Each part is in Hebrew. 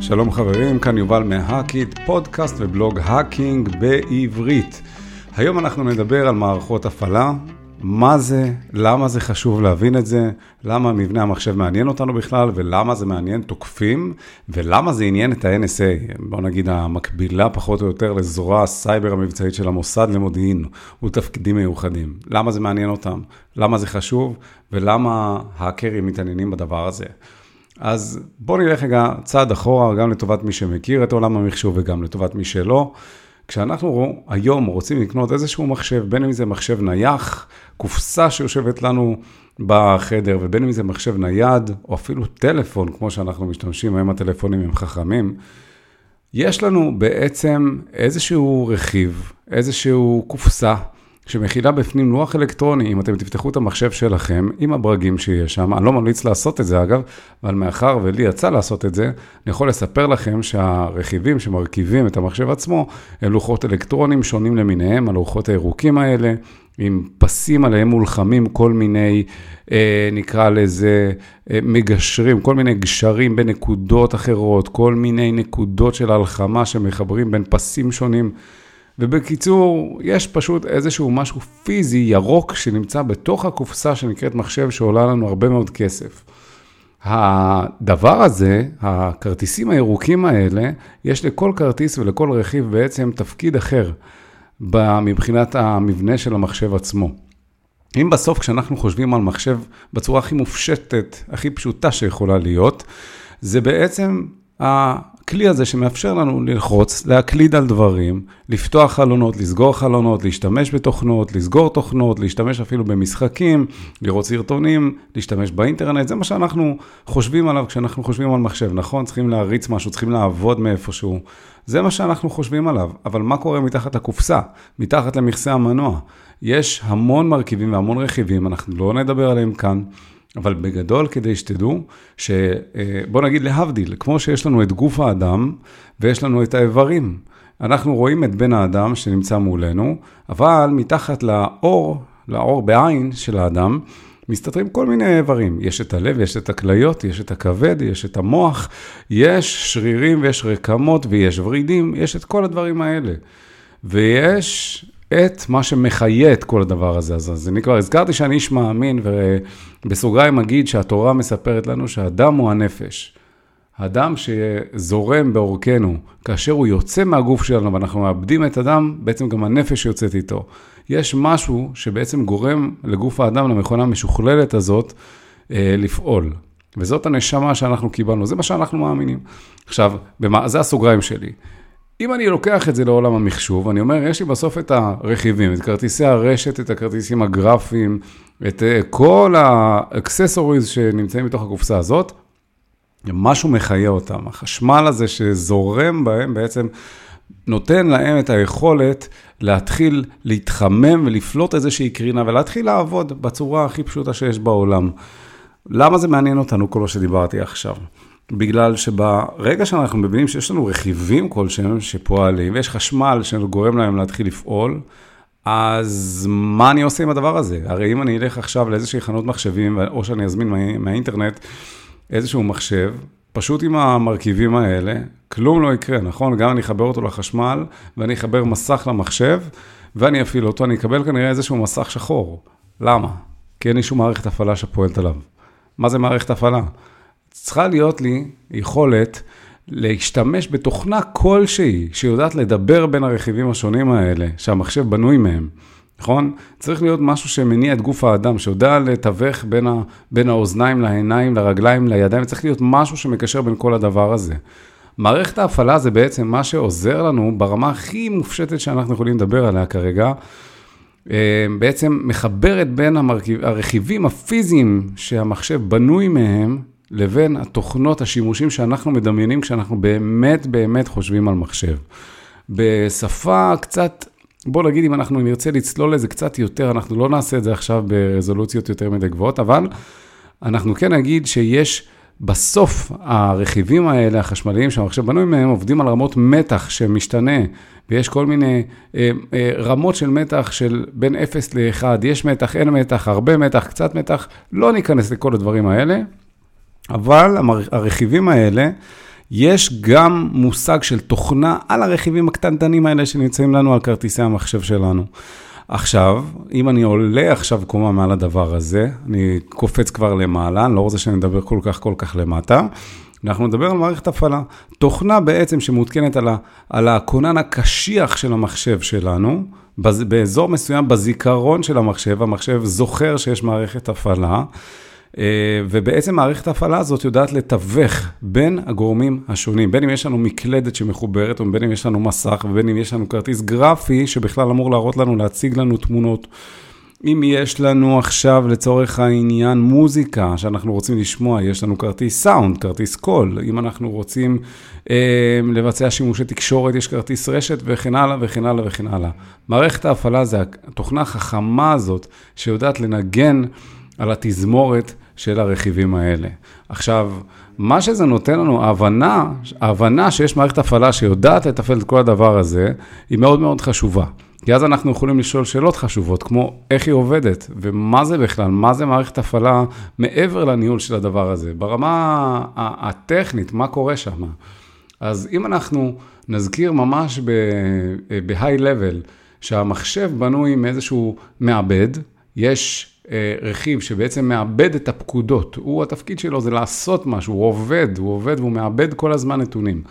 שלום חברים, כאן יובל מהאקיט, פודקאסט ובלוג hacking בעברית. היום אנחנו נדבר על מערכות הפעלה, מה זה, למה זה חשוב להבין את זה, למה מבנה המחשב מעניין אותנו בכלל, ולמה זה מעניין תוקפים, ולמה זה עניין את ה-NSA, בוא נגיד המקבילה פחות או יותר לזרוע הסייבר המבצעית של המוסד למודיעין ותפקידים מיוחדים. למה זה מעניין אותם, למה זה חשוב, ולמה האקרים מתעניינים בדבר הזה. אז בואו נלך רגע צעד אחורה, גם לטובת מי שמכיר את עולם המחשוב וגם לטובת מי שלא. כשאנחנו היום רוצים לקנות איזשהו מחשב, בין אם זה מחשב נייח, קופסה שיושבת לנו בחדר, ובין אם זה מחשב נייד, או אפילו טלפון, כמו שאנחנו משתמשים, היום הטלפונים הם חכמים, יש לנו בעצם איזשהו רכיב, איזשהו קופסה, שמכילה בפנים לוח אלקטרוני, אם אתם תפתחו את המחשב שלכם, עם הברגים שיש שם, אני לא ממליץ לעשות את זה אגב, אבל מאחר ולי יצא לעשות את זה, אני יכול לספר לכם שהרכיבים שמרכיבים את המחשב עצמו, הם לוחות אלקטרונים שונים למיניהם, הלוחות הירוקים האלה, עם פסים עליהם מולחמים כל מיני, אה, נקרא לזה, אה, מגשרים, כל מיני גשרים בין נקודות אחרות, כל מיני נקודות של הלחמה שמחברים בין פסים שונים. ובקיצור, יש פשוט איזשהו משהו פיזי ירוק שנמצא בתוך הקופסה שנקראת מחשב שעולה לנו הרבה מאוד כסף. הדבר הזה, הכרטיסים הירוקים האלה, יש לכל כרטיס ולכל רכיב בעצם תפקיד אחר מבחינת המבנה של המחשב עצמו. אם בסוף כשאנחנו חושבים על מחשב בצורה הכי מופשטת, הכי פשוטה שיכולה להיות, זה בעצם הכלי הזה שמאפשר לנו ללחוץ, להקליד על דברים, לפתוח חלונות, לסגור חלונות, להשתמש בתוכנות, לסגור תוכנות, להשתמש אפילו במשחקים, לראות סרטונים, להשתמש באינטרנט, זה מה שאנחנו חושבים עליו כשאנחנו חושבים על מחשב, נכון? צריכים להריץ משהו, צריכים לעבוד מאיפשהו. זה מה שאנחנו חושבים עליו, אבל מה קורה מתחת לקופסה, מתחת למכסה המנוע? יש המון מרכיבים והמון רכיבים, אנחנו לא נדבר עליהם כאן. אבל בגדול, כדי שתדעו, שבוא נגיד להבדיל, כמו שיש לנו את גוף האדם ויש לנו את האיברים. אנחנו רואים את בן האדם שנמצא מולנו, אבל מתחת לאור, לאור בעין של האדם, מסתתרים כל מיני איברים. יש את הלב, יש את הכליות, יש את הכבד, יש את המוח, יש שרירים ויש רקמות ויש ורידים, יש את כל הדברים האלה. ויש את מה שמחיה את כל הדבר הזה. אז אני כבר הזכרתי שאני איש מאמין, ובסוגריים אגיד שהתורה מספרת לנו שהדם הוא הנפש. הדם שזורם בעורקנו, כאשר הוא יוצא מהגוף שלנו ואנחנו מאבדים את הדם, בעצם גם הנפש יוצאת איתו. יש משהו שבעצם גורם לגוף האדם, למכונה המשוכללת הזאת, אה, לפעול. וזאת הנשמה שאנחנו קיבלנו, זה מה שאנחנו מאמינים. עכשיו, במה, זה הסוגריים שלי. אם אני לוקח את זה לעולם המחשוב, אני אומר, יש לי בסוף את הרכיבים, את כרטיסי הרשת, את הכרטיסים הגרפיים, את אה, כל האקססוריז שנמצאים בתוך הקופסה הזאת, משהו מחיה אותם. החשמל הזה שזורם בהם בעצם נותן להם את היכולת להתחיל להתחמם ולפלוט איזושהי קרינה ולהתחיל לעבוד בצורה הכי פשוטה שיש בעולם. למה זה מעניין אותנו, כל מה שדיברתי עכשיו? בגלל שברגע שאנחנו מבינים שיש לנו רכיבים כלשהם שפועלים, ויש חשמל שגורם להם להתחיל לפעול, אז מה אני עושה עם הדבר הזה? הרי אם אני אלך עכשיו לאיזושהי חנות מחשבים, או שאני אזמין מה, מהאינטרנט איזשהו מחשב, פשוט עם המרכיבים האלה, כלום לא יקרה, נכון? גם אני אחבר אותו לחשמל, ואני אחבר מסך למחשב, ואני אפעיל אותו, אני אקבל כנראה איזשהו מסך שחור. למה? כי אין לי שום מערכת הפעלה שפועלת עליו. מה זה מערכת הפעלה? צריכה להיות לי יכולת להשתמש בתוכנה כלשהי, שיודעת לדבר בין הרכיבים השונים האלה, שהמחשב בנוי מהם, נכון? צריך להיות משהו שמניע את גוף האדם, שיודע לתווך בין, ה, בין האוזניים לעיניים, לרגליים, לידיים, צריך להיות משהו שמקשר בין כל הדבר הזה. מערכת ההפעלה זה בעצם מה שעוזר לנו ברמה הכי מופשטת שאנחנו יכולים לדבר עליה כרגע, אה, בעצם מחברת בין המרכיב, הרכיבים הפיזיים שהמחשב בנוי מהם, לבין התוכנות, השימושים שאנחנו מדמיינים כשאנחנו באמת באמת חושבים על מחשב. בשפה קצת, בוא נגיד אם אנחנו נרצה לצלול לזה קצת יותר, אנחנו לא נעשה את זה עכשיו ברזולוציות יותר מדי גבוהות, אבל אנחנו כן נגיד שיש בסוף הרכיבים האלה, החשמליים שהמחשב בנוי מהם, עובדים על רמות מתח שמשתנה, ויש כל מיני אה, אה, רמות של מתח של בין 0 ל-1, יש מתח, אין מתח, הרבה מתח, קצת מתח, לא ניכנס לכל הדברים האלה, אבל הרכיבים האלה, יש גם מושג של תוכנה על הרכיבים הקטנטנים האלה שנמצאים לנו על כרטיסי המחשב שלנו. עכשיו, אם אני עולה עכשיו קומה מעל הדבר הזה, אני קופץ כבר למעלה, אני לא רוצה שאני אדבר כל כך כל כך למטה. אנחנו נדבר על מערכת הפעלה. תוכנה בעצם שמעודכנת על, ה, על הכונן הקשיח של המחשב שלנו, בז, באזור מסוים בזיכרון של המחשב, המחשב זוכר שיש מערכת הפעלה. אה, ובעצם מערכת ההפעלה הזאת יודעת לתווך בין הגורמים השונים, בין אם יש לנו מקלדת שמחוברת, או בין אם יש לנו מסך, ובין אם יש לנו כרטיס גרפי שבכלל אמור להראות לנו, להציג לנו תמונות. אם יש לנו עכשיו לצורך העניין מוזיקה שאנחנו רוצים לשמוע, יש לנו כרטיס סאונד, כרטיס קול, אם אנחנו רוצים אה, לבצע שימושי תקשורת, יש כרטיס רשת וכן הלאה וכן הלאה וכן הלאה. מערכת ההפעלה זה התוכנה החכמה הזאת שיודעת לנגן על התזמורת של הרכיבים האלה. עכשיו, מה שזה נותן לנו, ההבנה, ההבנה שיש מערכת הפעלה שיודעת לתפעל את כל הדבר הזה, היא מאוד מאוד חשובה. כי אז אנחנו יכולים לשאול שאלות חשובות, כמו איך היא עובדת, ומה זה בכלל, מה זה מערכת הפעלה מעבר לניהול של הדבר הזה, ברמה הטכנית, מה קורה שם. אז אם אנחנו נזכיר ממש ב-high level, שהמחשב בנוי מאיזשהו מעבד, יש רכיב שבעצם מאבד את הפקודות, הוא, התפקיד שלו זה לעשות משהו, הוא עובד, הוא עובד והוא מאבד כל הזמן נתונים.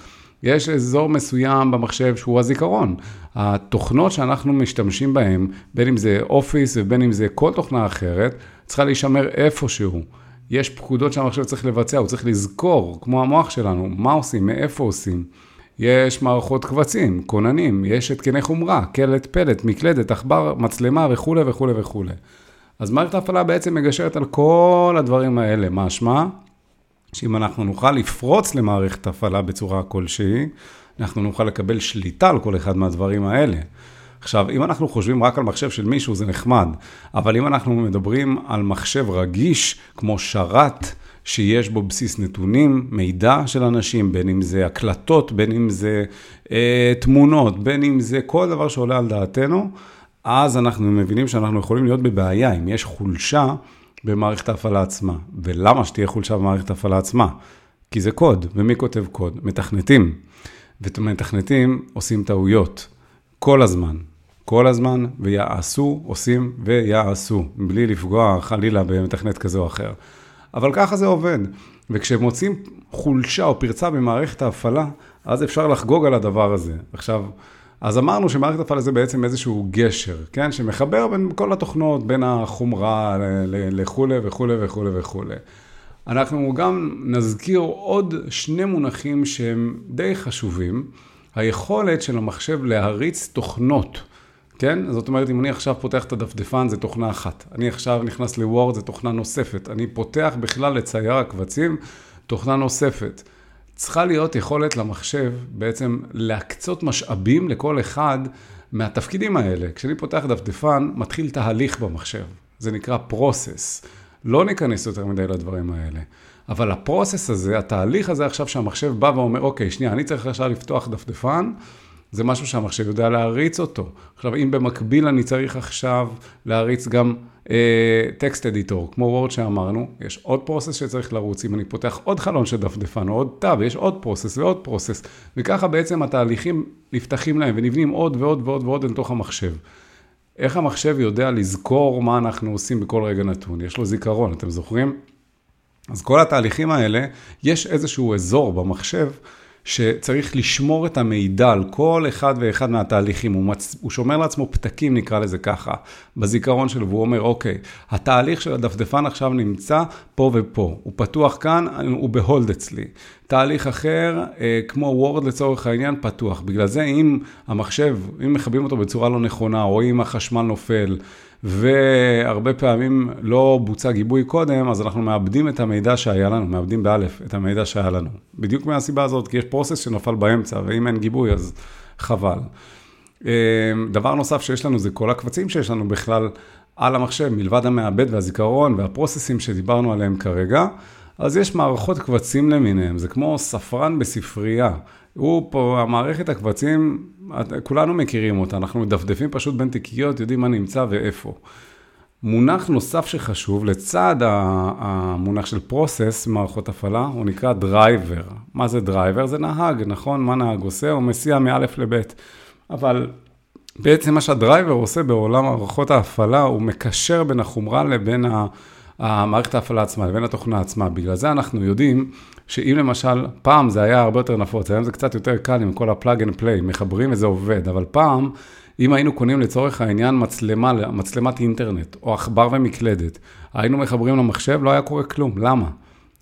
יש אזור מסוים במחשב שהוא הזיכרון. התוכנות שאנחנו משתמשים בהן, בין אם זה אופיס ובין אם זה כל תוכנה אחרת, צריכה להישמר איפשהו. יש פקודות שהמחשב צריך לבצע, הוא צריך לזכור, כמו המוח שלנו, מה עושים, מאיפה עושים. יש מערכות קבצים, כוננים, יש התקני חומרה, קלט פלט, מקלדת, עכבר, מצלמה וכולי וכולי וכולי. אז מערכת ההפעלה בעצם מגשרת על כל הדברים האלה, משמע שאם אנחנו נוכל לפרוץ למערכת הפעלה בצורה כלשהי, אנחנו נוכל לקבל שליטה על כל אחד מהדברים האלה. עכשיו, אם אנחנו חושבים רק על מחשב של מישהו, זה נחמד, אבל אם אנחנו מדברים על מחשב רגיש, כמו שרת, שיש בו בסיס נתונים, מידע של אנשים, בין אם זה הקלטות, בין אם זה אה, תמונות, בין אם זה כל דבר שעולה על דעתנו, אז אנחנו מבינים שאנחנו יכולים להיות בבעיה, אם יש חולשה במערכת ההפעלה עצמה. ולמה שתהיה חולשה במערכת ההפעלה עצמה? כי זה קוד, ומי כותב קוד? מתכנתים. ומתכנתים עושים טעויות, כל הזמן. כל הזמן, ויעשו, עושים ויעשו, בלי לפגוע חלילה במתכנת כזה או אחר. אבל ככה זה עובד. וכשמוצאים חולשה או פרצה במערכת ההפעלה, אז אפשר לחגוג על הדבר הזה. עכשיו, אז אמרנו שמערכת הפעלה זה בעצם איזשהו גשר, כן? שמחבר בין כל התוכנות, בין החומרה לכולי וכולי וכולי וכולי. אנחנו גם נזכיר עוד שני מונחים שהם די חשובים. היכולת של המחשב להריץ תוכנות, כן? זאת אומרת, אם אני עכשיו פותח את הדפדפן, זה תוכנה אחת. אני עכשיו נכנס לוורד, זה תוכנה נוספת. אני פותח בכלל לצייר הקבצים, תוכנה נוספת. צריכה להיות יכולת למחשב בעצם להקצות משאבים לכל אחד מהתפקידים האלה. כשאני פותח דפדפן, מתחיל תהליך במחשב. זה נקרא process. לא ניכנס יותר מדי לדברים האלה. אבל ה process הזה, התהליך הזה עכשיו שהמחשב בא ואומר, אוקיי, שנייה, אני צריך עכשיו לפתוח דפדפן, זה משהו שהמחשב יודע להריץ אותו. עכשיו, אם במקביל אני צריך עכשיו להריץ גם text אה, editor, כמו וורד שאמרנו, יש עוד process שצריך לרוץ, אם אני פותח עוד חלון של דפדפן או עוד tab, יש עוד process ועוד process, וככה בעצם התהליכים נפתחים להם ונבנים עוד ועוד ועוד ועוד לתוך המחשב. איך המחשב יודע לזכור מה אנחנו עושים בכל רגע נתון? יש לו זיכרון, אתם זוכרים? אז כל התהליכים האלה, יש איזשהו אזור במחשב שצריך לשמור את המידע על כל אחד ואחד מהתהליכים. הוא, מצ... הוא שומר לעצמו פתקים, נקרא לזה ככה, בזיכרון שלו, והוא אומר, אוקיי, התהליך של הדפדפן עכשיו נמצא פה ופה. הוא פתוח כאן, הוא בהולד אצלי. תהליך אחר, אה, כמו וורד לצורך העניין, פתוח. בגלל זה אם המחשב, אם מכבים אותו בצורה לא נכונה, או אם החשמל נופל, והרבה פעמים לא בוצע גיבוי קודם, אז אנחנו מאבדים את המידע שהיה לנו, מאבדים באלף את המידע שהיה לנו. בדיוק מהסיבה הזאת, כי יש פרוסס שנפל באמצע, ואם אין גיבוי אז חבל. אה, דבר נוסף שיש לנו זה כל הקבצים שיש לנו בכלל על המחשב, מלבד המעבד והזיכרון והפרוססים שדיברנו עליהם כרגע. אז יש מערכות קבצים למיניהם, זה כמו ספרן בספרייה. הוא פה, המערכת הקבצים, כולנו מכירים אותה, אנחנו מדפדפים פשוט בין תיקיות, יודעים מה נמצא ואיפה. מונח נוסף שחשוב, לצד המונח של process, מערכות הפעלה, הוא נקרא דרייבר. מה זה דרייבר? זה נהג, נכון? מה נהג עושה? הוא מסיע מא' לב'. אבל בעצם מה שהדרייבר עושה בעולם מערכות ההפעלה, הוא מקשר בין החומרה לבין המערכת ההפעלה עצמה, לבין התוכנה עצמה. בגלל זה אנחנו יודעים שאם למשל, פעם זה היה הרבה יותר נפוץ, היום זה קצת יותר קל עם כל ה plug and play, מחברים וזה עובד, אבל פעם, אם היינו קונים לצורך העניין מצלמה, מצלמת אינטרנט, או עכבר ומקלדת, היינו מחברים למחשב, לא היה קורה כלום. למה?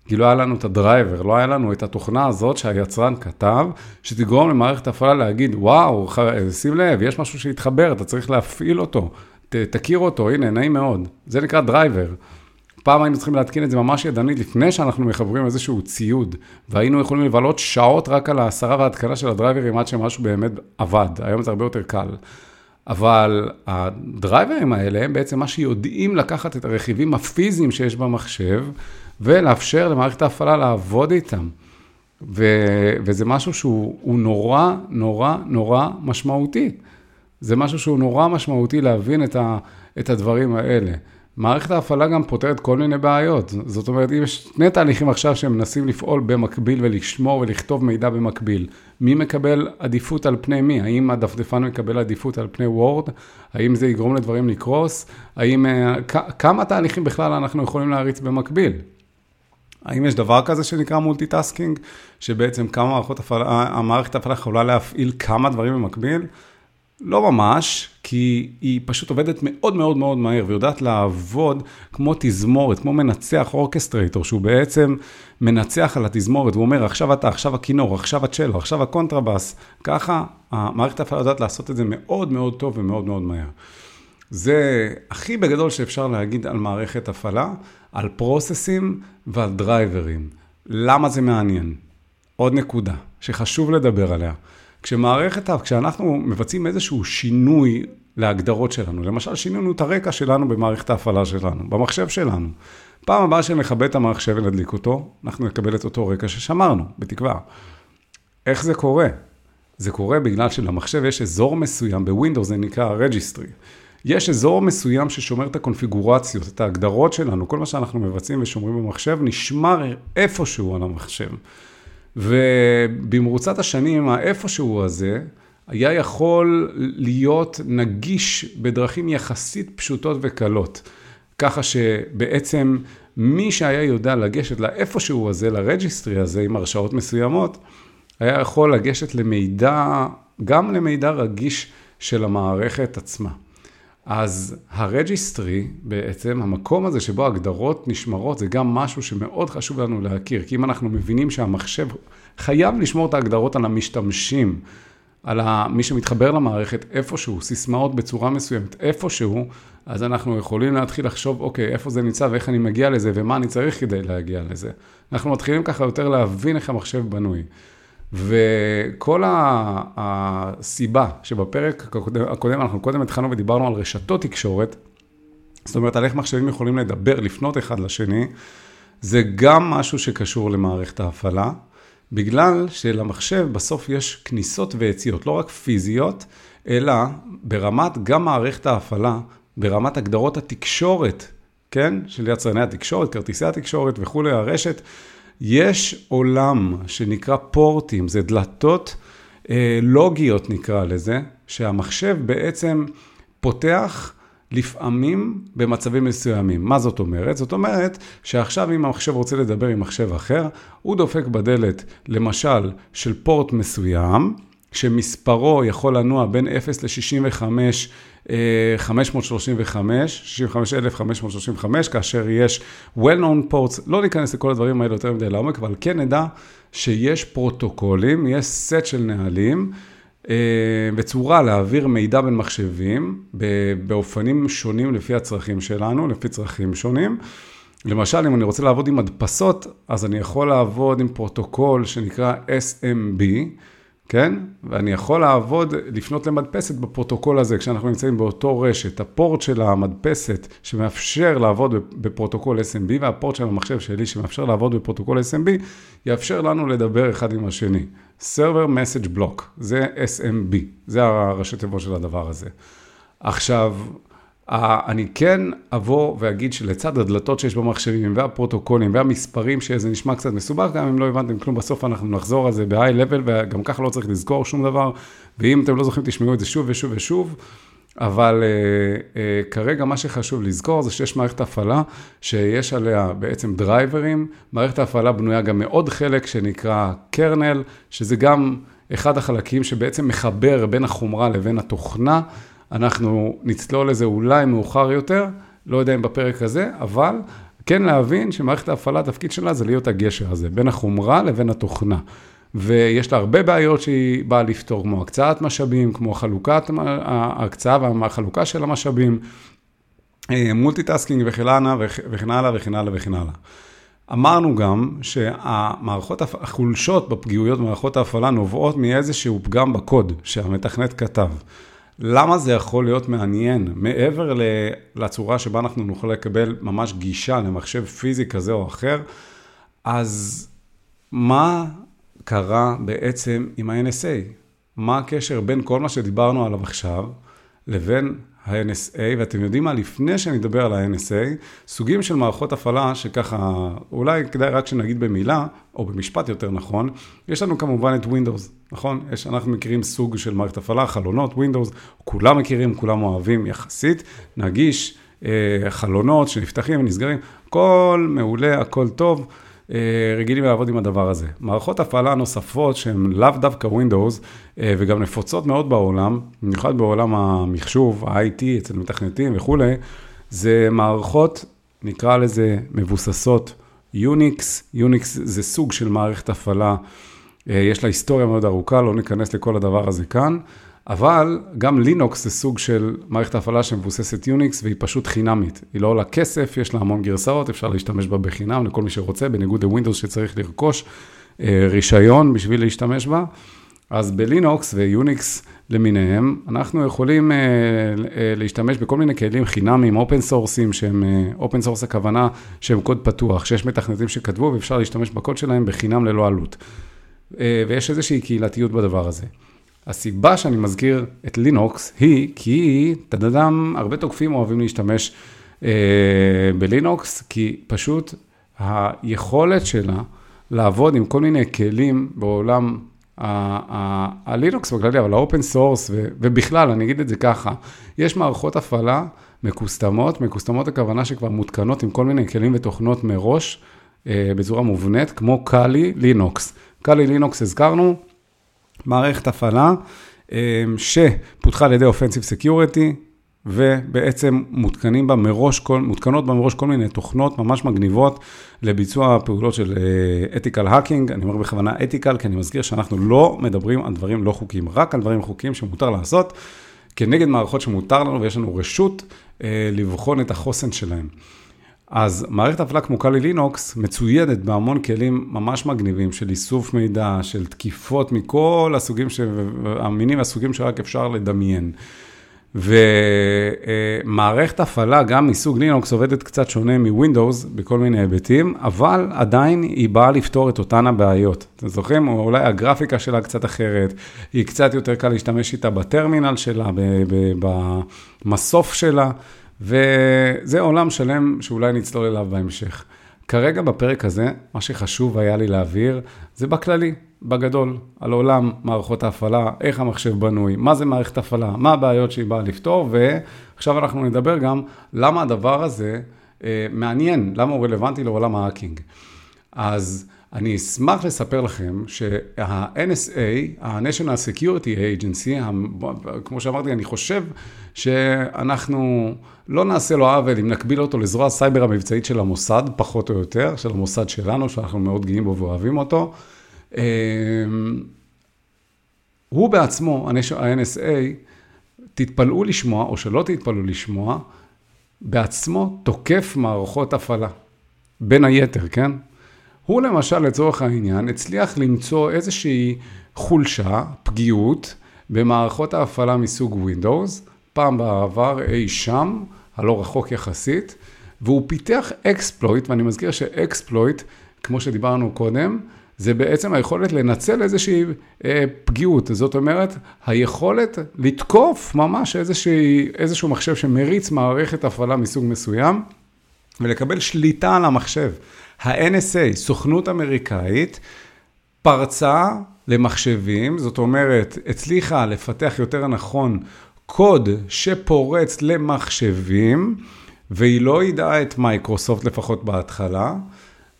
כי לא היה לנו את הדרייבר, לא היה לנו את התוכנה הזאת שהיצרן כתב, שתגרום למערכת הפעלה להגיד, וואו, שים לב, יש משהו שהתחבר, אתה צריך להפעיל אותו, ת, תכיר אותו, הנה, נעים מאוד. זה נקרא דרייבר. פעם היינו צריכים להתקין את זה ממש ידנית לפני שאנחנו מחברים איזשהו ציוד, והיינו יכולים לבלות שעות רק על ההסרה וההתקנה של הדרייברים עד שמשהו באמת עבד. היום זה הרבה יותר קל. אבל הדרייברים האלה הם בעצם מה שיודעים לקחת את הרכיבים הפיזיים שיש במחשב, ולאפשר למערכת ההפעלה לעבוד איתם. ו- וזה משהו שהוא נורא, נורא, נורא משמעותי. זה משהו שהוא נורא משמעותי להבין את, ה- את הדברים האלה. מערכת ההפעלה גם פותרת כל מיני בעיות. זאת אומרת, אם יש שני תהליכים עכשיו שמנסים לפעול במקביל ולשמור ולכתוב מידע במקביל, מי מקבל עדיפות על פני מי? האם הדפדפן מקבל עדיפות על פני וורד? האם זה יגרום לדברים לקרוס? האם... אה, כמה תהליכים בכלל אנחנו יכולים להריץ במקביל? האם יש דבר כזה שנקרא multitasking, שבעצם כמה מערכות הפעלה, המערכת ההפעלה יכולה להפעיל כמה דברים במקביל? לא ממש, כי היא פשוט עובדת מאוד מאוד מאוד מהר ויודעת לעבוד כמו תזמורת, כמו מנצח orchestrator, שהוא בעצם מנצח על התזמורת, הוא אומר, עכשיו אתה, עכשיו הכינור, עכשיו הצ'לו, עכשיו הקונטרבאס. ככה המערכת ההפעלה יודעת לעשות את זה מאוד מאוד טוב ומאוד מאוד מהר. זה הכי בגדול שאפשר להגיד על מערכת הפעלה, על פרוססים ועל דרייברים. למה זה מעניין? עוד נקודה שחשוב לדבר עליה. כשמערכת, כשאנחנו מבצעים איזשהו שינוי להגדרות שלנו, למשל שינינו את הרקע שלנו במערכת ההפעלה שלנו, במחשב שלנו. פעם הבאה שנכבה את המחשב ונדליק אותו, אנחנו נקבל את אותו רקע ששמרנו, בתקווה. איך זה קורה? זה קורה בגלל שלמחשב יש אזור מסוים, בווינדוס זה נקרא registry. יש אזור מסוים ששומר את הקונפיגורציות, את ההגדרות שלנו, כל מה שאנחנו מבצעים ושומרים במחשב, נשמר איפשהו על המחשב. ובמרוצת השנים, האיפשהו הזה, היה יכול להיות נגיש בדרכים יחסית פשוטות וקלות. ככה שבעצם מי שהיה יודע לגשת לאיפשהו הזה, ל registry הזה, עם הרשאות מסוימות, היה יכול לגשת למידע, גם למידע רגיש של המערכת עצמה. אז ה registry בעצם, המקום הזה שבו הגדרות נשמרות, זה גם משהו שמאוד חשוב לנו להכיר. כי אם אנחנו מבינים שהמחשב חייב לשמור את ההגדרות על המשתמשים, על מי שמתחבר למערכת איפשהו, סיסמאות בצורה מסוימת איפשהו, אז אנחנו יכולים להתחיל לחשוב, אוקיי, איפה זה נמצא ואיך אני מגיע לזה ומה אני צריך כדי להגיע לזה. אנחנו מתחילים ככה יותר להבין איך המחשב בנוי. וכל הסיבה שבפרק הקודם, אנחנו קודם התחלנו ודיברנו על רשתות תקשורת, זאת אומרת, על איך מחשבים יכולים לדבר, לפנות אחד לשני, זה גם משהו שקשור למערכת ההפעלה, בגלל שלמחשב בסוף יש כניסות ויציאות, לא רק פיזיות, אלא ברמת גם מערכת ההפעלה, ברמת הגדרות התקשורת, כן? של יצרני התקשורת, כרטיסי התקשורת וכולי, הרשת. יש עולם שנקרא פורטים, זה דלתות אה, לוגיות נקרא לזה, שהמחשב בעצם פותח לפעמים במצבים מסוימים. מה זאת אומרת? זאת אומרת שעכשיו אם המחשב רוצה לדבר עם מחשב אחר, הוא דופק בדלת למשל של פורט מסוים, שמספרו יכול לנוע בין 0 ל-65, 535, 65,535, כאשר יש well-known ports, לא ניכנס לכל הדברים האלה יותר מדי לעומק, אבל כן נדע שיש פרוטוקולים, יש סט של נהלים, אה, בצורה להעביר מידע בין מחשבים, באופנים שונים לפי הצרכים שלנו, לפי צרכים שונים. למשל, אם אני רוצה לעבוד עם הדפסות, אז אני יכול לעבוד עם פרוטוקול שנקרא SMB, כן? ואני יכול לעבוד, לפנות למדפסת בפרוטוקול הזה, כשאנחנו נמצאים באותו רשת. הפורט של המדפסת שמאפשר לעבוד בפרוטוקול SMB, והפורט של המחשב שלי שמאפשר לעבוד בפרוטוקול SMB, יאפשר לנו לדבר אחד עם השני. Server Message Block, זה SMB, זה הראשי תיבות של הדבר הזה. עכשיו, אני כן אבוא ואגיד שלצד הדלתות שיש במחשבים והפרוטוקולים והמספרים שזה נשמע קצת מסובך, גם אם לא הבנתם כלום, בסוף אנחנו נחזור על זה ב-high level וגם ככה לא צריך לזכור שום דבר, ואם אתם לא זוכרים תשמעו את זה שוב ושוב ושוב, אבל uh, uh, כרגע מה שחשוב לזכור זה שיש מערכת הפעלה שיש עליה בעצם דרייברים, מערכת ההפעלה בנויה גם מעוד חלק שנקרא קרנל, שזה גם אחד החלקים שבעצם מחבר בין החומרה לבין התוכנה. אנחנו נצלול לזה אולי מאוחר יותר, לא יודע אם בפרק הזה, אבל כן להבין שמערכת ההפעלה, התפקיד שלה זה להיות הגשר הזה, בין החומרה לבין התוכנה. ויש לה הרבה בעיות שהיא באה לפתור, כמו הקצאת משאבים, כמו חלוקת ההקצאה והחלוקה של המשאבים, multitasking וכן הלאה וכן הלאה וכן הלאה וכן הלאה. אמרנו גם שהמערכות, החולשות בפגיעויות במערכות ההפעלה נובעות מאיזשהו פגם בקוד שהמתכנת כתב. למה זה יכול להיות מעניין? מעבר לצורה שבה אנחנו נוכל לקבל ממש גישה למחשב פיזי כזה או אחר, אז מה קרה בעצם עם ה-NSA? מה הקשר בין כל מה שדיברנו עליו עכשיו לבין ה-NSA, ואתם יודעים מה, לפני שאני אדבר על ה-NSA, סוגים של מערכות הפעלה שככה, אולי כדאי רק שנגיד במילה, או במשפט יותר נכון, יש לנו כמובן את Windows, נכון? יש, אנחנו מכירים סוג של מערכת הפעלה, חלונות, Windows, כולם מכירים, כולם אוהבים יחסית, נגיש, אה, חלונות שנפתחים ונסגרים, הכל מעולה, הכל טוב. אה, רגילים לעבוד עם הדבר הזה. מערכות הפעלה נוספות שהן לאו דווקא Windows אה, וגם נפוצות מאוד בעולם, במיוחד בעולם המחשוב, ה-IT, אצל מתכנתים וכולי, זה מערכות, נקרא לזה מבוססות יוניקס. יוניקס זה סוג של מערכת הפעלה, אה, יש לה היסטוריה מאוד ארוכה, לא ניכנס לכל הדבר הזה כאן. אבל גם לינוקס זה סוג של מערכת הפעלה שמבוססת יוניקס והיא פשוט חינמית. היא לא עולה כסף, יש לה המון גרסאות, אפשר להשתמש בה בחינם לכל מי שרוצה, בניגוד לווינדוס שצריך לרכוש אה, רישיון בשביל להשתמש בה. אז בלינוקס ויוניקס למיניהם, אנחנו יכולים אה, אה, להשתמש בכל מיני כלים חינמיים, open source ים, שהם, open source הכוונה שהם קוד פתוח, שיש מתכנתים שכתבו ואפשר להשתמש בקוד שלהם בחינם ללא עלות. ויש איזושהי קהילתיות בדבר הזה. הסיבה שאני מזכיר את לינוקס היא כי, תדדם, הרבה תוקפים אוהבים להשתמש אה, בלינוקס, כי פשוט היכולת שלה לעבוד עם כל מיני כלים בעולם הלינוקס בכללי, אבל ה open source, ובכלל, אני אגיד את זה ככה, יש מערכות הפעלה מקוסטמות, מקוסטמות הכוונה שכבר מותקנות עם כל מיני כלים ותוכנות מראש, אה, בצורה מובנית, כמו קאלי לינוקס. קאלי לינוקס הזכרנו, מערכת הפעלה אמ, שפותחה על ידי Offensive Security, ובעצם מותקנים בה מראש, כל, מותקנות בה מראש כל מיני תוכנות ממש מגניבות לביצוע פעולות של אתיקל uh, האקינג, אני אומר בכוונה אתיקל, כי אני מזכיר שאנחנו לא מדברים על דברים לא חוקיים, רק על דברים חוקיים שמותר לעשות, כנגד מערכות שמותר לנו ויש לנו רשות uh, לבחון את החוסן שלהם. אז מערכת הפעלה כמו קאלי לינוקס מצוידת בהמון כלים ממש מגניבים של איסוף מידע, של תקיפות מכל הסוגים, ש... המינים והסוגים שרק אפשר לדמיין. ומערכת הפעלה, גם מסוג לינוקס, עובדת קצת שונה מווינדוס בכל מיני היבטים, אבל עדיין היא באה לפתור את אותן הבעיות. אתם זוכרים? אולי הגרפיקה שלה קצת אחרת, היא קצת יותר קל להשתמש איתה בטרמינל שלה, במסוף שלה. וזה עולם שלם שאולי נצלול אליו בהמשך. כרגע בפרק הזה, מה שחשוב היה לי להעביר, זה בכללי, בגדול, על עולם מערכות ההפעלה, איך המחשב בנוי, מה זה מערכת הפעלה, מה הבעיות שהיא באה לפתור, ועכשיו אנחנו נדבר גם למה הדבר הזה אה, מעניין, למה הוא רלוונטי לעולם ההאקינג. אז אני אשמח לספר לכם שה-NSA, ה-National Security Agency, כמו שאמרתי, אני חושב שאנחנו לא נעשה לו עוול אם נקביל אותו לזרוע הסייבר המבצעית של המוסד, פחות או יותר, של המוסד שלנו, שאנחנו מאוד גאים בו ואוהבים אותו. אמ, הוא בעצמו, ה-NSA, תתפלאו לשמוע, או שלא תתפלאו לשמוע, בעצמו תוקף מערכות הפעלה. בין היתר, כן? הוא למשל, לצורך העניין, הצליח למצוא איזושהי חולשה, פגיעות, במערכות ההפעלה מסוג Windows, פעם בעבר אי שם, הלא רחוק יחסית, והוא פיתח אקספלויט, ואני מזכיר שאקספלויט, כמו שדיברנו קודם, זה בעצם היכולת לנצל איזושהי אה, פגיעות, זאת אומרת, היכולת לתקוף ממש איזושהי, איזשהו מחשב שמריץ מערכת הפעלה מסוג מסוים, ולקבל שליטה על המחשב. ה-NSA, סוכנות אמריקאית, פרצה למחשבים, זאת אומרת, הצליחה לפתח יותר נכון קוד שפורץ למחשבים, והיא לא יידעה את מייקרוסופט לפחות בהתחלה,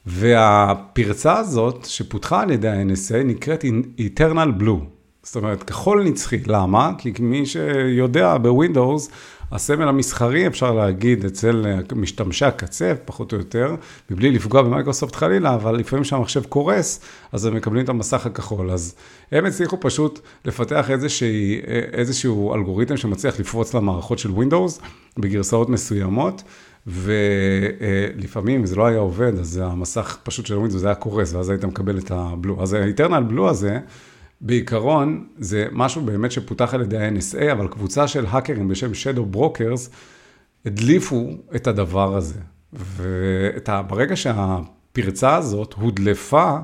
והפרצה הזאת שפותחה על ידי ה-NSA נקראת Eternal Blue. זאת אומרת, כחול נצחי. למה? כי מי שיודע בווינדוס, הסמל המסחרי, אפשר להגיד, אצל משתמשי הקצה, פחות או יותר, מבלי לפגוע במייקרוסופט חלילה, אבל לפעמים כשהמחשב קורס, אז הם מקבלים את המסך הכחול. אז הם הצליחו פשוט לפתח איזושהי, איזשהו אלגוריתם שמצליח לפרוץ למערכות של ווינדוס בגרסאות מסוימות. ולפעמים, אם זה לא היה עובד, אז המסך פשוט של ווינדוס היה קורס, ואז היית מקבל את ה blue. אז ה Eternal Blue הזה, בעיקרון, זה משהו באמת שפותח על ידי ה-NSA, אבל קבוצה של האקרים בשם Shadow Brokers, הדליפו את הדבר הזה. וברגע שהפרצה הזאת הודלפה,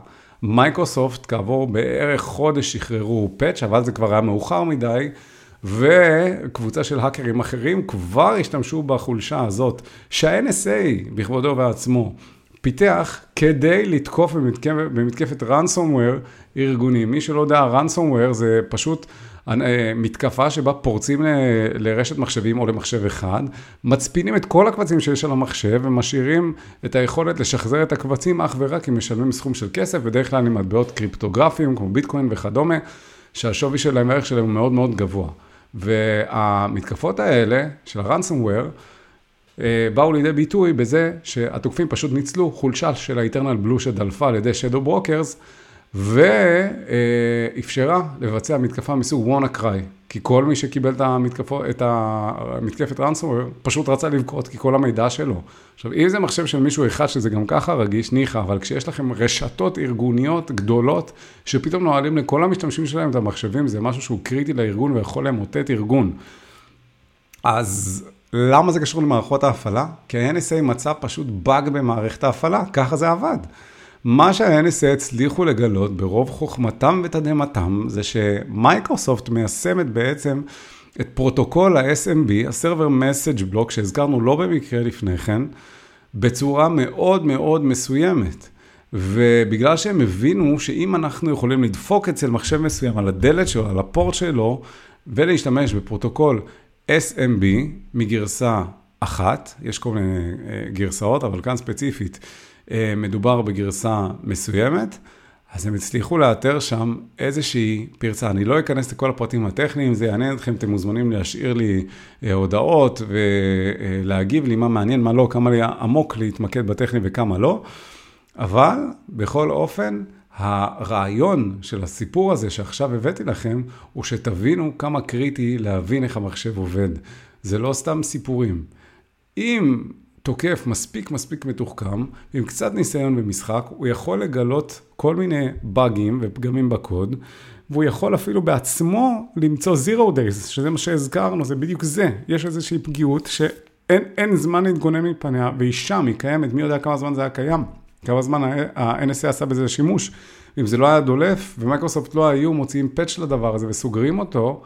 מייקרוסופט כעבור בערך חודש שחררו פאץ', אבל זה כבר היה מאוחר מדי, וקבוצה של האקרים אחרים כבר השתמשו בחולשה הזאת, שה-NSA בכבודו ובעצמו פיתח כדי לתקוף במתקפת, במתקפת ransomware ארגונים. מי שלא יודע, ransomware זה פשוט אה, מתקפה שבה פורצים לרשת מחשבים או למחשב אחד, מצפינים את כל הקבצים שיש על המחשב ומשאירים את היכולת לשחזר את הקבצים אך ורק אם משלמים סכום של כסף, בדרך כלל עם מטבעות קריפטוגרפיים כמו ביטקוין וכדומה, שהשווי שלהם, הערך שלהם הוא מאוד מאוד גבוה. והמתקפות האלה של ה-ransomware, אה, באו לידי ביטוי בזה שהתוקפים פשוט ניצלו חולשה של ה-Eternal Blue שדלפה על ידי Shadow Brokers, ואפשרה לבצע מתקפה מסוג WannaCry, כי כל מי שקיבל את, המתקפו, את המתקפת ransomware פשוט רצה לבכות, כי כל המידע שלו. עכשיו, אם זה מחשב של מישהו אחד שזה גם ככה רגיש, ניחא, אבל כשיש לכם רשתות ארגוניות גדולות, שפתאום נועלים לכל המשתמשים שלהם את המחשבים, זה משהו שהוא קריטי לארגון ויכול למוטט ארגון. אז למה זה קשור למערכות ההפעלה? כי ה-NSA מצא פשוט באג במערכת ההפעלה, ככה זה עבד. מה שה-NSA הצליחו לגלות ברוב חוכמתם ותדהמתם, זה שמייקרוסופט מיישמת בעצם את פרוטוקול ה-SMB, ה-Server Message Block, שהזכרנו לא במקרה לפני כן, בצורה מאוד מאוד מסוימת. ובגלל שהם הבינו שאם אנחנו יכולים לדפוק אצל מחשב מסוים על הדלת שלו, על הפורט שלו, ולהשתמש בפרוטוקול SMB מגרסה אחת, יש כל מיני אה, גרסאות, אבל כאן ספציפית מדובר בגרסה מסוימת, אז הם הצליחו לאתר שם איזושהי פרצה. אני לא אכנס לכל הפרטים הטכניים, זה יעניין אתכם, אתם מוזמנים להשאיר לי אה, הודעות ולהגיב לי מה מעניין, מה לא, כמה לי עמוק להתמקד בטכני וכמה לא, אבל בכל אופן, הרעיון של הסיפור הזה שעכשיו הבאתי לכם, הוא שתבינו כמה קריטי להבין איך המחשב עובד. זה לא סתם סיפורים. אם תוקף מספיק מספיק מתוחכם, עם קצת ניסיון במשחק, הוא יכול לגלות כל מיני באגים ופגמים בקוד, והוא יכול אפילו בעצמו למצוא zero days, שזה מה שהזכרנו, זה בדיוק זה. יש איזושהי פגיעות שאין זמן להתגונן מפניה, והיא שם, היא קיימת, מי יודע כמה זמן זה היה קיים. כמה זמן ה-NSA עשה בזה שימוש. אם זה לא היה דולף, ומייקרוסופט לא היו מוציאים פאץ' לדבר הזה וסוגרים אותו,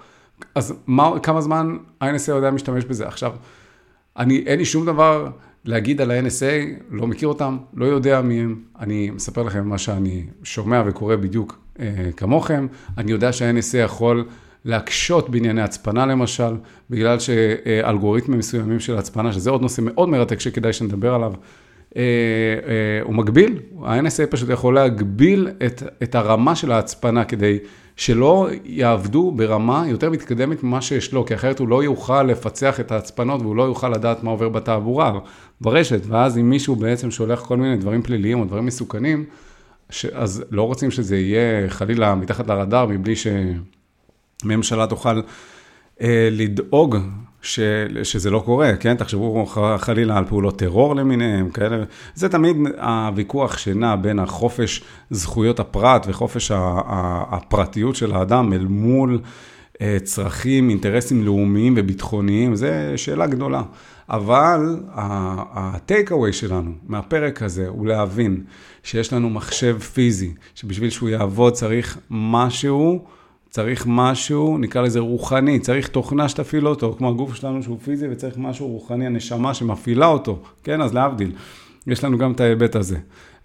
אז מה, כמה זמן ה-NSA יודע משתמש בזה? עכשיו, אני, אין לי שום דבר להגיד על ה-NSA, לא מכיר אותם, לא יודע מי הם, אני מספר לכם מה שאני שומע וקורא בדיוק אה, כמוכם, אני יודע שה-NSA יכול להקשות בענייני הצפנה למשל, בגלל שאלגוריתמים מסוימים של הצפנה, שזה עוד נושא מאוד מרתק שכדאי שנדבר עליו, אה, אה, הוא מגביל, ה-NSA פשוט יכול להגביל את, את הרמה של ההצפנה כדי שלא יעבדו ברמה יותר מתקדמת ממה שיש לו, כי אחרת הוא לא יוכל לפצח את ההצפנות והוא לא יוכל לדעת מה עובר בתעבורה, ברשת, ואז אם מישהו בעצם שולח כל מיני דברים פליליים או דברים מסוכנים, ש... אז לא רוצים שזה יהיה חלילה מתחת לרדאר מבלי שממשלה תוכל אה, לדאוג ש, שזה לא קורה, כן? תחשבו חלילה על פעולות טרור למיניהם, כאלה. זה תמיד הוויכוח שנע בין החופש זכויות הפרט וחופש הפרטיות של האדם אל מול אה, צרכים, אינטרסים לאומיים וביטחוניים, זו שאלה גדולה. אבל ה-take-away שלנו מהפרק הזה הוא להבין שיש לנו מחשב פיזי, שבשביל שהוא יעבוד צריך משהו, צריך משהו, נקרא לזה רוחני, צריך תוכנה שתפעיל אותו, כמו הגוף שלנו שהוא פיזי וצריך משהו רוחני, הנשמה שמפעילה אותו, כן? אז להבדיל, יש לנו גם את ההיבט הזה.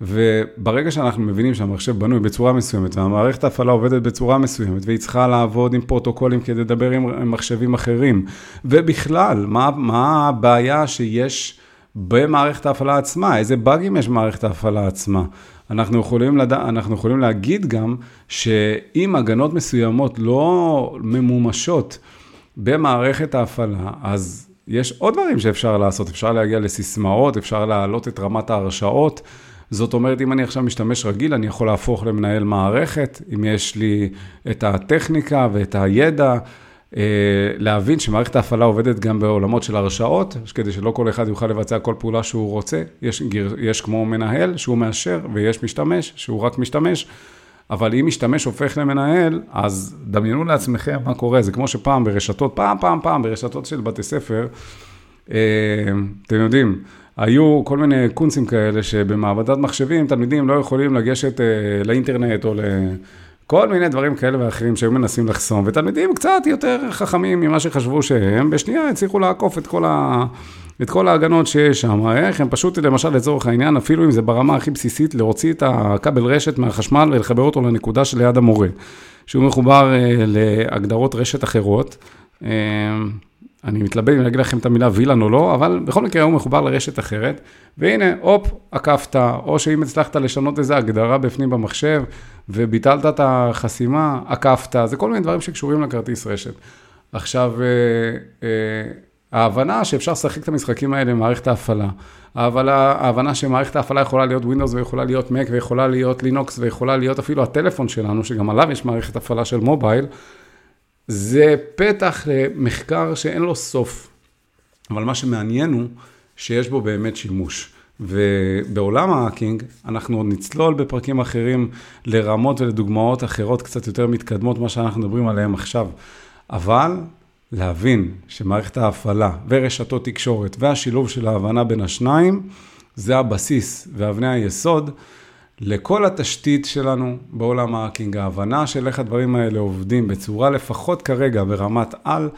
וברגע שאנחנו מבינים שהמחשב בנוי בצורה מסוימת, והמערכת ההפעלה עובדת בצורה מסוימת, והיא צריכה לעבוד עם פרוטוקולים כדי לדבר עם, מחשבים אחרים, ובכלל, מה, מה הבעיה שיש במערכת ההפעלה עצמה, איזה באגים יש במערכת ההפעלה עצמה. אנחנו יכולים, לד... אנחנו יכולים להגיד גם שאם הגנות מסוימות לא ממומשות במערכת ההפעלה, אז יש עוד דברים שאפשר לעשות, אפשר להגיע לסיסמאות, אפשר להעלות את רמת ההרשאות. זאת אומרת, אם אני עכשיו משתמש רגיל, אני יכול להפוך למנהל מערכת, אם יש לי את הטכניקה ואת הידע, להבין שמערכת ההפעלה עובדת גם בעולמות של הרשאות, כדי שלא כל אחד יוכל לבצע כל פעולה שהוא רוצה. יש, יש כמו מנהל שהוא מאשר, ויש משתמש שהוא רק משתמש. אבל אם משתמש הופך למנהל, אז דמיינו לעצמכם מה קורה. זה כמו שפעם ברשתות, פעם, פעם, פעם, ברשתות של בתי ספר, אה, אתם יודעים, היו כל מיני קונסים כאלה שבמעבדת מחשבים תלמידים לא יכולים לגשת אה, לאינטרנט או לכל מיני דברים כאלה ואחרים שהיו מנסים לחסום, ותלמידים קצת יותר חכמים ממה שחשבו שהם, בשנייה הצליחו לעקוף את כל, ה... את כל ההגנות שיש שם. איך הם פשוט, למשל, לצורך העניין, אפילו אם זה ברמה הכי בסיסית, להוציא את הכבל רשת מהחשמל ולחבר אותו לנקודה שליד המורה, שהוא מחובר אה, להגדרות רשת אחרות. אני מתלבט אם להגיד לכם את המילה וילן או לא, אבל בכל מקרה הוא מחובר לרשת אחרת, והנה, הופ, עקפת, או שאם הצלחת לשנות איזו הגדרה בפנים במחשב, וביטלת את החסימה, עקפת, זה כל מיני דברים שקשורים לכרטיס רשת. עכשיו, אה, אה, ההבנה שאפשר לשחק את המשחקים האלה במערכת ההפעלה, ההבנה, ההבנה שמערכת ההפעלה יכולה להיות Windows ויכולה להיות Mac ויכולה להיות Linux ויכולה להיות אפילו הטלפון שלנו, שגם עליו יש מערכת הפעלה של מובייל, זה פתח למחקר שאין לו סוף. אבל מה שמעניין הוא שיש בו באמת שימוש. ובעולם ההאקינג, אנחנו נצלול בפרקים אחרים לרמות ולדוגמאות אחרות קצת יותר מתקדמות, מה שאנחנו מדברים עליהן עכשיו. אבל להבין שמערכת ההפעלה ורשתות תקשורת והשילוב של ההבנה בין השניים, זה הבסיס ואבני היסוד לכל התשתית שלנו בעולם ההאקינג, ההבנה של איך הדברים האלה עובדים בצורה לפחות כרגע ברמת על,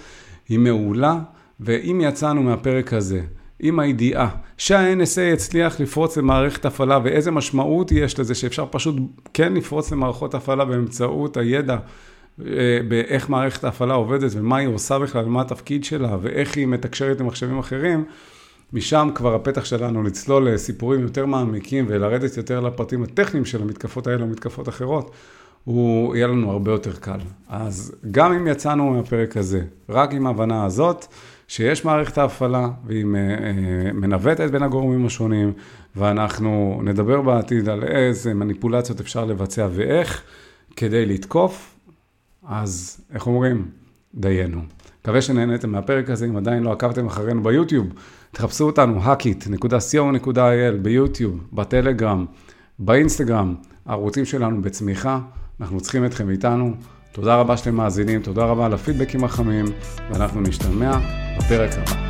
היא מעולה, ואם יצאנו מהפרק הזה עם הידיעה שה-NSA הצליח לפרוץ למערכת הפעלה ואיזה משמעות יש לזה שאפשר פשוט כן לפרוץ למערכות הפעלה באמצעות הידע אה, באיך מערכת ההפעלה עובדת ומה היא עושה בכלל, מה התפקיד שלה ואיך היא מתקשרת עם מחשבים אחרים, משם כבר הפתח שלנו לצלול לסיפורים יותר מעמיקים ולרדת יותר לפרטים הטכניים של המתקפות האלה או מתקפות אחרות, הוא יהיה לנו הרבה יותר קל. אז גם אם יצאנו מהפרק הזה, רק עם ההבנה הזאת, שיש מערכת ההפעלה והיא מנווטת בין הגורמים השונים, ואנחנו נדבר בעתיד על איזה מניפולציות אפשר לבצע ואיך, כדי לתקוף, אז איך אומרים? דיינו. מקווה שנהניתם מהפרק הזה, אם עדיין לא עקבתם אחרינו ביוטיוב, תחפשו אותנו, hackit.co.il, ביוטיוב, בטלגרם, באינסטגרם, הערוצים שלנו בצמיחה, אנחנו צריכים אתכם איתנו. תודה רבה שאתם מאזינים, תודה רבה על הפידבקים החמים, ואנחנו נשתמע בפרק הבא.